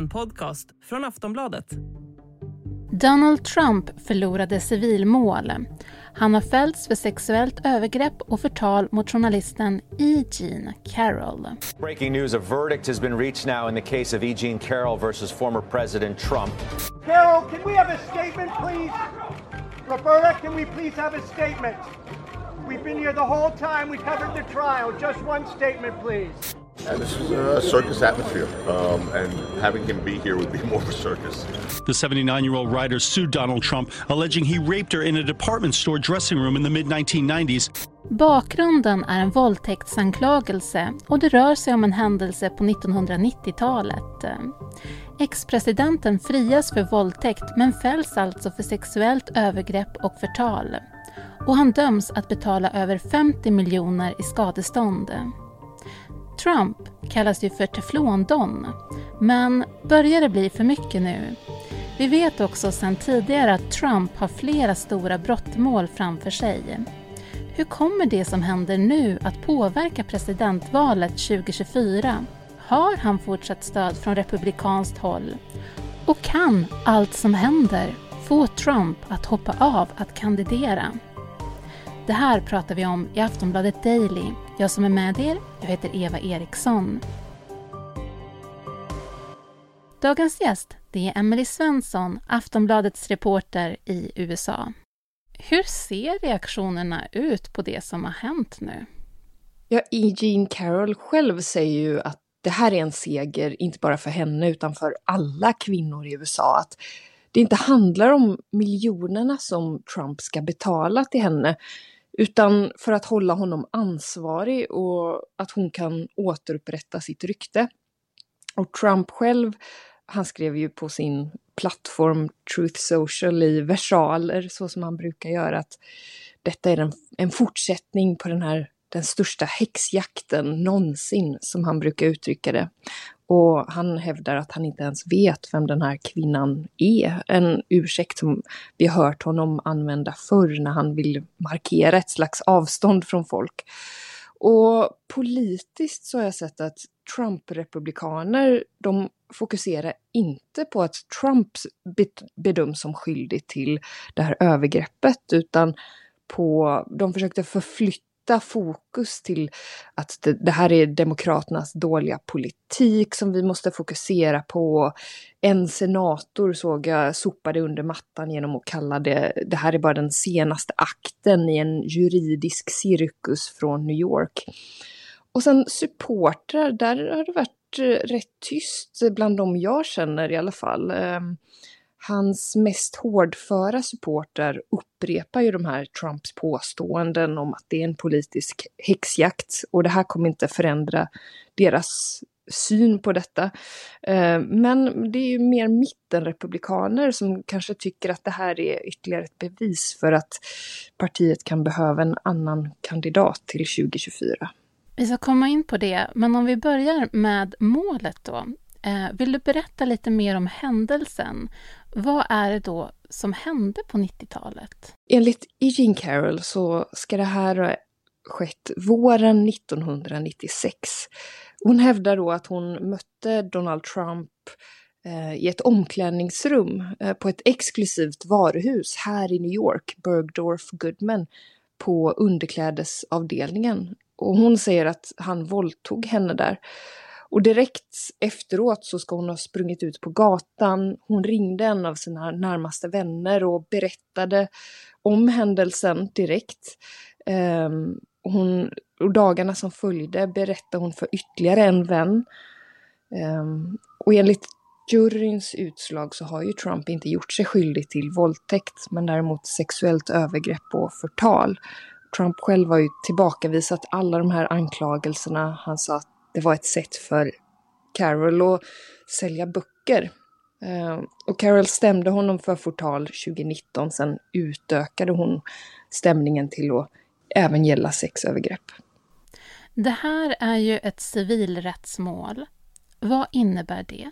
En podcast från Aftonbladet. Donald Trump förlorade civilmål. Han har fällts för sexuellt övergrepp och förtal mot journalisten E. Jean Carroll. Breaking news, a verdict has been reached now in the case of E. Jean Carroll versus former President Trump. Carol, can we have a statement, please? Roberta, can we please have a statement? We've been here the whole time. We covered the trial. Just one statement, please. And this is a circus atmosphere, um, and having him be here would be more of a circus. The 79 year old writer sued Donald Trump, alleging he raped her in a department store dressing room in the mid 1990s. Bakgrunden är en våldtäktsanklagelse och det rör sig om en händelse på 1990-talet. Ex-presidenten frias för våldtäkt men fälls alltså för sexuellt övergrepp och förtal. Och han döms att betala över 50 miljoner i skadestånd. Trump kallas ju för teflondon, men börjar det bli för mycket nu? Vi vet också sedan tidigare att Trump har flera stora brottmål framför sig. Hur kommer det som händer nu att påverka presidentvalet 2024? Har han fortsatt stöd från republikanskt håll? Och kan allt som händer få Trump att hoppa av att kandidera? Det här pratar vi om i Aftonbladet Daily. Jag som är med er, jag heter Eva Eriksson. Dagens gäst det är Emily Svensson, Aftonbladets reporter i USA. Hur ser reaktionerna ut på det som har hänt nu? Ja, E. Jean Carroll själv säger ju att det här är en seger, inte bara för henne utan för alla kvinnor i USA. Att det inte handlar om miljonerna som Trump ska betala till henne, utan för att hålla honom ansvarig och att hon kan återupprätta sitt rykte. Och Trump själv, han skrev ju på sin plattform Truth Social i versaler, så som han brukar göra, att detta är en, en fortsättning på den här den största häxjakten någonsin, som han brukar uttrycka det. Och han hävdar att han inte ens vet vem den här kvinnan är. En ursäkt som vi har hört honom använda förr när han vill markera ett slags avstånd från folk. Och politiskt så har jag sett att Trump-republikaner, de fokuserar inte på att Trump bedöms som skyldig till det här övergreppet, utan på, de försökte förflytta fokus till att det, det, här är Demokraternas dåliga politik som vi måste fokusera på. En senator såg jag sopade under mattan genom att kalla det, det här är bara den senaste akten i en juridisk cirkus från New York. Och sen supportrar, där har det varit eh, rätt tyst bland de jag känner i alla fall. Ehm, Hans mest hårdföra supporter upprepar ju de här Trumps påståenden om att det är en politisk häxjakt och det här kommer inte förändra deras syn på detta. Eh, men det är ju mer mittenrepublikaner som kanske tycker att det här är ytterligare ett bevis för att partiet kan behöva en annan kandidat till 2024. Vi ska komma in på det, men om vi börjar med målet då. Eh, vill du berätta lite mer om händelsen? Vad är det då som hände på 90-talet? Enligt Eugene Carroll så ska det här ha skett våren 1996. Hon hävdar då att hon mötte Donald Trump eh, i ett omklädningsrum eh, på ett exklusivt varuhus här i New York, Bergdorf Goodman, på underklädesavdelningen. Och hon säger att han våldtog henne där. Och direkt efteråt så ska hon ha sprungit ut på gatan. Hon ringde en av sina närmaste vänner och berättade om händelsen direkt. Um, hon, och dagarna som följde berättade hon för ytterligare en vän. Um, och enligt juryns utslag så har ju Trump inte gjort sig skyldig till våldtäkt men däremot sexuellt övergrepp och förtal. Trump själv har ju tillbakavisat alla de här anklagelserna. Han sa att det var ett sätt för Carol att sälja böcker. Eh, och Carol stämde honom för förtal 2019. Sen utökade hon stämningen till att även gälla sexövergrepp. Det här är ju ett civilrättsmål. Vad innebär det?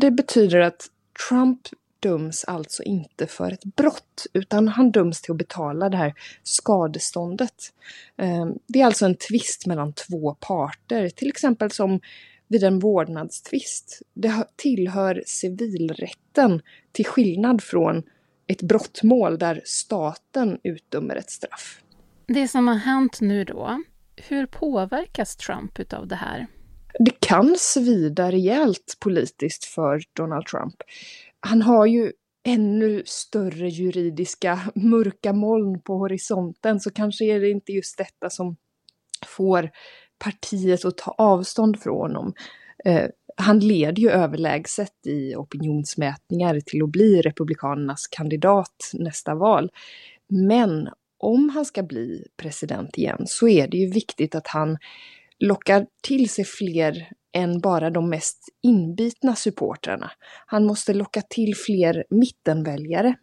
Det betyder att Trump döms alltså inte för ett brott, utan han döms till att betala det här skadeståndet. Ehm, det är alltså en tvist mellan två parter, till exempel som vid en vårdnadstvist. Det tillhör civilrätten till skillnad från ett brottmål där staten utdömer ett straff. Det som har hänt nu då, hur påverkas Trump utav det här? Det kan svida rejält politiskt för Donald Trump. Han har ju ännu större juridiska mörka moln på horisonten så kanske är det inte just detta som får partiet att ta avstånd från honom. Eh, han leder ju överlägset i opinionsmätningar till att bli Republikanernas kandidat nästa val. Men om han ska bli president igen så är det ju viktigt att han lockar till sig fler än bara de mest inbitna supportrarna. Han måste locka till fler mittenväljare.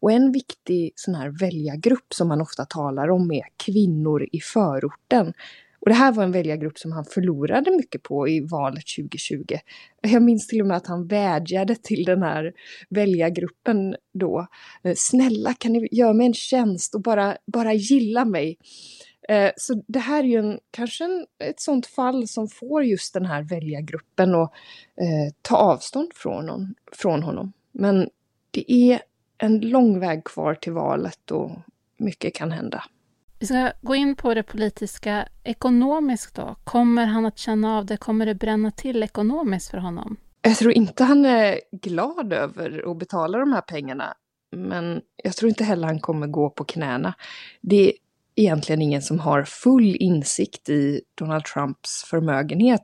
Och en viktig sån här väljargrupp som man ofta talar om är kvinnor i förorten. Och det här var en väljargrupp som han förlorade mycket på i valet 2020. Jag minns till och med att han vädjade till den här väljargruppen då. Eh, snälla kan ni göra mig en tjänst och bara, bara gilla mig. Eh, så det här är ju en, kanske en, ett sånt fall som får just den här väljargruppen att eh, ta avstånd från, hon, från honom. Men det är en lång väg kvar till valet och mycket kan hända. Vi ska gå in på det politiska ekonomiskt då. Kommer han att känna av det? Kommer det bränna till ekonomiskt för honom? Jag tror inte han är glad över att betala de här pengarna. Men jag tror inte heller han kommer gå på knäna. Det är egentligen ingen som har full insikt i Donald Trumps förmögenhet.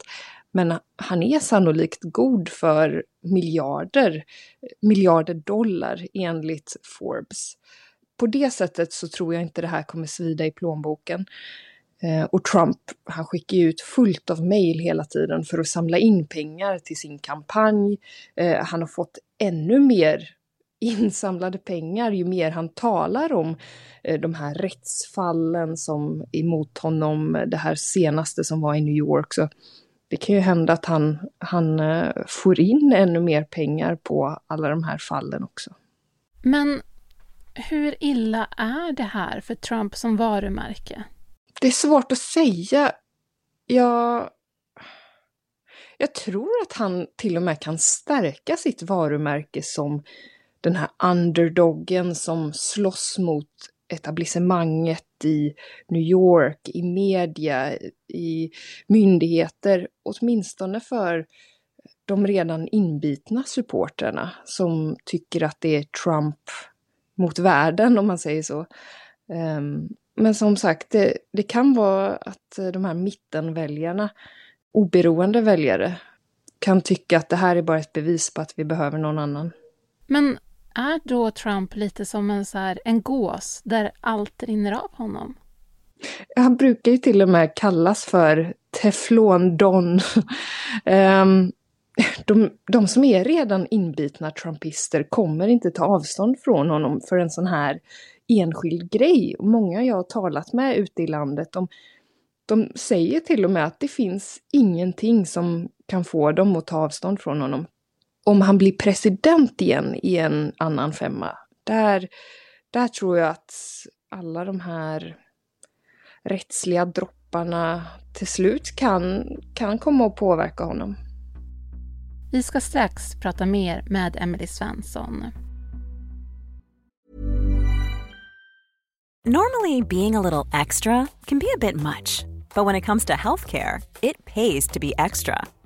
Men han är sannolikt god för miljarder, miljarder dollar enligt Forbes på det sättet så tror jag inte det här kommer svida i plånboken. Eh, och Trump, han skickar ut fullt av mejl hela tiden för att samla in pengar till sin kampanj. Eh, han har fått ännu mer insamlade pengar ju mer han talar om eh, de här rättsfallen som emot honom, det här senaste som var i New York. Så det kan ju hända att han, han får in ännu mer pengar på alla de här fallen också. Men hur illa är det här för Trump som varumärke? Det är svårt att säga. Jag, jag tror att han till och med kan stärka sitt varumärke som den här underdoggen som slåss mot etablissemanget i New York, i media, i myndigheter, åtminstone för de redan inbitna supporterna som tycker att det är Trump mot världen om man säger så. Ehm, men som sagt, det, det, kan vara att de här mittenväljarna, oberoende väljare, kan tycka att det här är bara ett bevis på att vi behöver någon annan. Men är då Trump lite som en, så här, en gås där allt rinner av honom? Han brukar ju till och med kallas för Teflon-Don. um, de, de som är redan inbitna trumpister kommer inte ta avstånd från honom för en sån här enskild grej. Många jag har talat med ute i landet, de, de säger till och med att det finns ingenting som kan få dem att ta avstånd från honom. Om han blir president igen i en annan femma, där, där tror jag att alla de här rättsliga dropparna till slut kan, kan komma att påverka honom. Vi ska strax prata mer med Emily Svensson. Normally being a little extra can be a bit much. But when it comes to healthcare, it pays to be extra.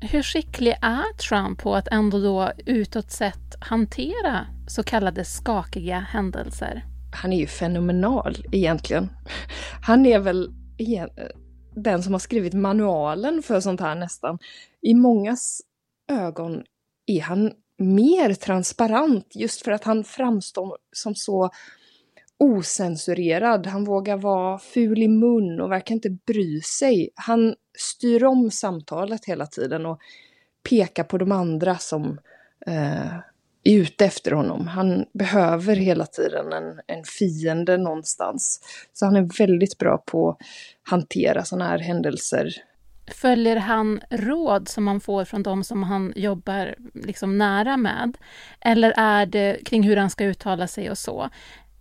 Hur skicklig är Trump på att ändå då utåt sett hantera så kallade skakiga händelser? Han är ju fenomenal egentligen. Han är väl den som har skrivit manualen för sånt här nästan. I mångas ögon är han mer transparent just för att han framstår som så osensurerad. Han vågar vara ful i mun och verkar inte bry sig. Han styr om samtalet hela tiden och pekar på de andra som eh, är ute efter honom. Han behöver hela tiden en, en fiende någonstans. Så han är väldigt bra på att hantera sådana här händelser. Följer han råd som han får från de som han jobbar liksom nära med? Eller är det kring hur han ska uttala sig och så?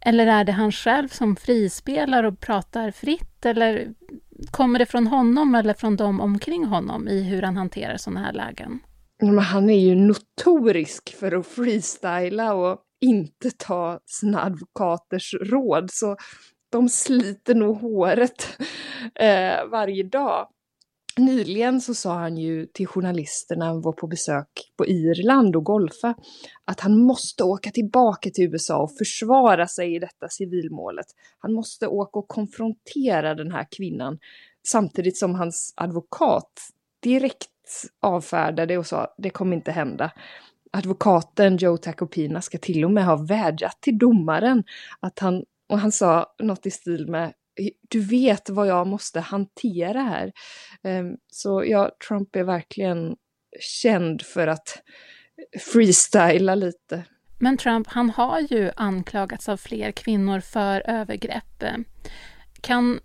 Eller är det han själv som frispelar och pratar fritt? Eller kommer det från honom eller från de omkring honom i hur han hanterar sådana här lägen? Men han är ju notorisk för att freestyla och inte ta sina advokaters råd, så de sliter nog håret eh, varje dag. Nyligen så sa han ju till journalisterna när han var på besök på Irland och golfa att han måste åka tillbaka till USA och försvara sig i detta civilmålet. Han måste åka och konfrontera den här kvinnan samtidigt som hans advokat direkt avfärdade och sa det kommer inte hända. Advokaten Joe Tacopina ska till och med ha vädjat till domaren att han, och han sa något i stil med du vet vad jag måste hantera här. Ehm, så ja, Trump är verkligen känd för att freestyla lite. Men Trump, han har ju anklagats av fler kvinnor för övergrepp. Kan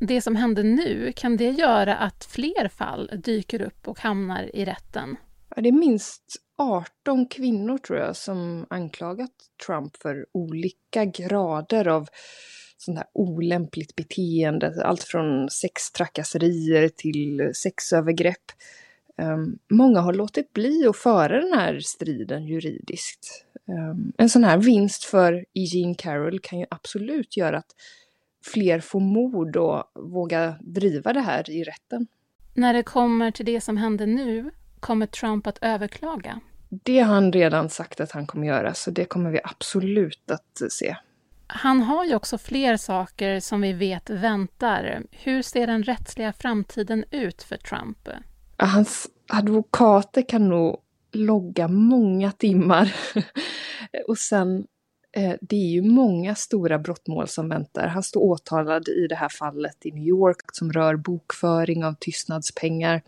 det som hände nu, kan det göra att fler fall dyker upp och hamnar i rätten? Ja, det är minst 18 kvinnor tror jag som anklagat Trump för olika grader av sånt här olämpligt beteende. Allt från sextrakasserier till sexövergrepp. Um, många har låtit bli att föra den här striden juridiskt. Um, en sån här vinst för E. Jean Carroll kan ju absolut göra att fler får mod och våga driva det här i rätten. När det kommer till det som händer nu, kommer Trump att överklaga? Det har han redan sagt att han kommer göra, så det kommer vi absolut att se. Han har ju också fler saker som vi vet väntar. Hur ser den rättsliga framtiden ut för Trump? Hans advokater kan nog logga många timmar och sen eh, det är ju många stora brottmål som väntar. Han står åtalad i det här fallet i New York som rör bokföring av tystnadspengar.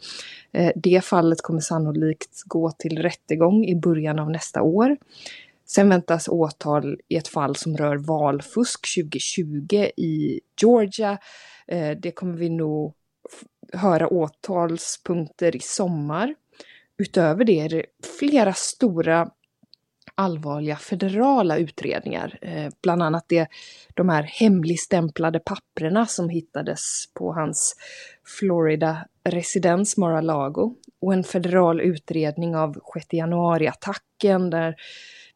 Eh, det fallet kommer sannolikt gå till rättegång i början av nästa år. Sen väntas åtal i ett fall som rör valfusk 2020 i Georgia. Eh, det kommer vi nog höra åtalspunkter i sommar. Utöver det är det flera stora allvarliga federala utredningar. Eh, bland annat det, de här hemligstämplade papprena som hittades på hans Florida-residens Mar-a-Lago och en federal utredning av 6 januari-attacken där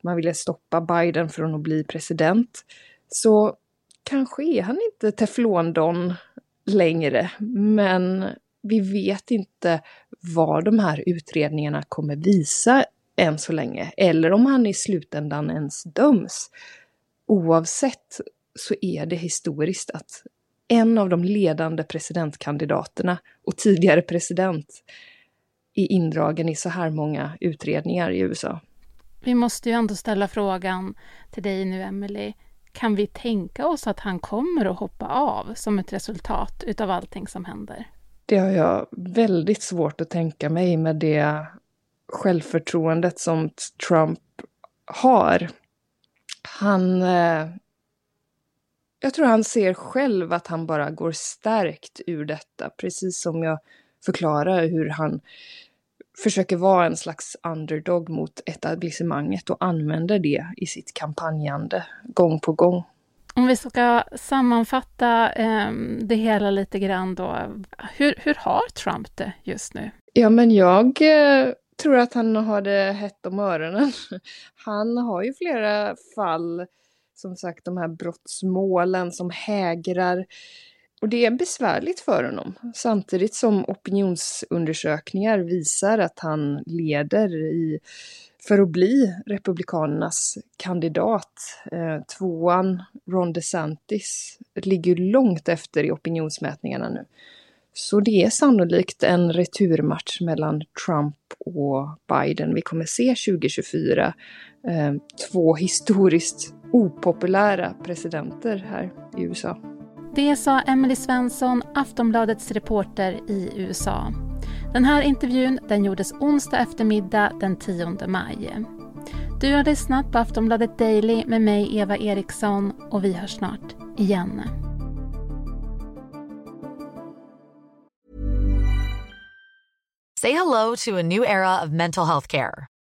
man ville stoppa Biden från att bli president. Så kanske är han inte teflondon längre, men vi vet inte vad de här utredningarna kommer visa än så länge, eller om han i slutändan ens döms. Oavsett så är det historiskt att en av de ledande presidentkandidaterna och tidigare president är indragen i så här många utredningar i USA. Vi måste ju ändå ställa frågan till dig nu, Emily. Kan vi tänka oss att han kommer att hoppa av som ett resultat utav allting som händer? Det har jag väldigt svårt att tänka mig med det självförtroendet som Trump har. Han... Eh, jag tror han ser själv att han bara går stärkt ur detta, precis som jag förklarar hur han försöker vara en slags underdog mot etablissemanget och använder det i sitt kampanjande gång på gång. Om vi ska sammanfatta eh, det hela lite grann då. Hur, hur har Trump det just nu? Ja, men jag eh, tror att han har det hett om öronen. Han har ju flera fall, som sagt de här brottsmålen som hägrar. Och det är besvärligt för honom, samtidigt som opinionsundersökningar visar att han leder i, för att bli Republikanernas kandidat. Eh, tvåan, Ron DeSantis, ligger långt efter i opinionsmätningarna nu. Så det är sannolikt en returmatch mellan Trump och Biden vi kommer se 2024. Eh, två historiskt opopulära presidenter här i USA. Det sa Emily Svensson, Aftonbladets reporter i USA. Den här intervjun den gjordes onsdag eftermiddag den 10 maj. Du har lyssnat på Aftonbladet Daily med mig Eva Eriksson och vi hörs snart igen. Say hello to a new era of mental health care.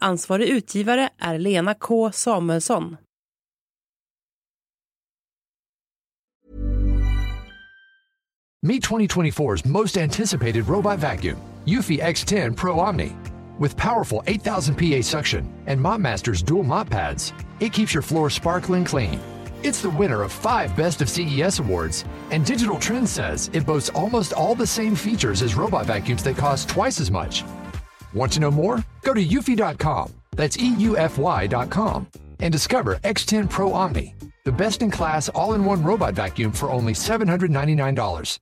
Ansvarig utgivare är Lena K Samuelsson. Meet 2024's most anticipated robot vacuum, Eufy X10 Pro Omni. With powerful 8000 PA suction and MopMaster's dual mop pads, it keeps your floor sparkling clean. It's the winner of five Best of CES awards, and Digital Trends says it boasts almost all the same features as robot vacuums that cost twice as much. Want to know more? Go to eufy.com, that's EUFY.com, and discover X10 Pro Omni, the best in class all in one robot vacuum for only $799.